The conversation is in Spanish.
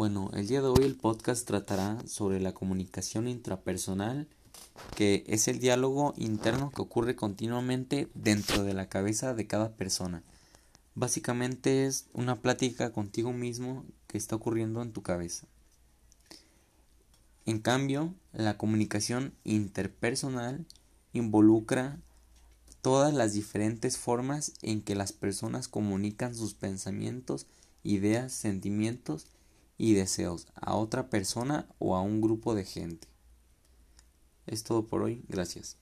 Bueno, el día de hoy el podcast tratará sobre la comunicación intrapersonal, que es el diálogo interno que ocurre continuamente dentro de la cabeza de cada persona. Básicamente es una plática contigo mismo que está ocurriendo en tu cabeza. En cambio, la comunicación interpersonal involucra todas las diferentes formas en que las personas comunican sus pensamientos, ideas, sentimientos y deseos a otra persona o a un grupo de gente. Es todo por hoy, gracias.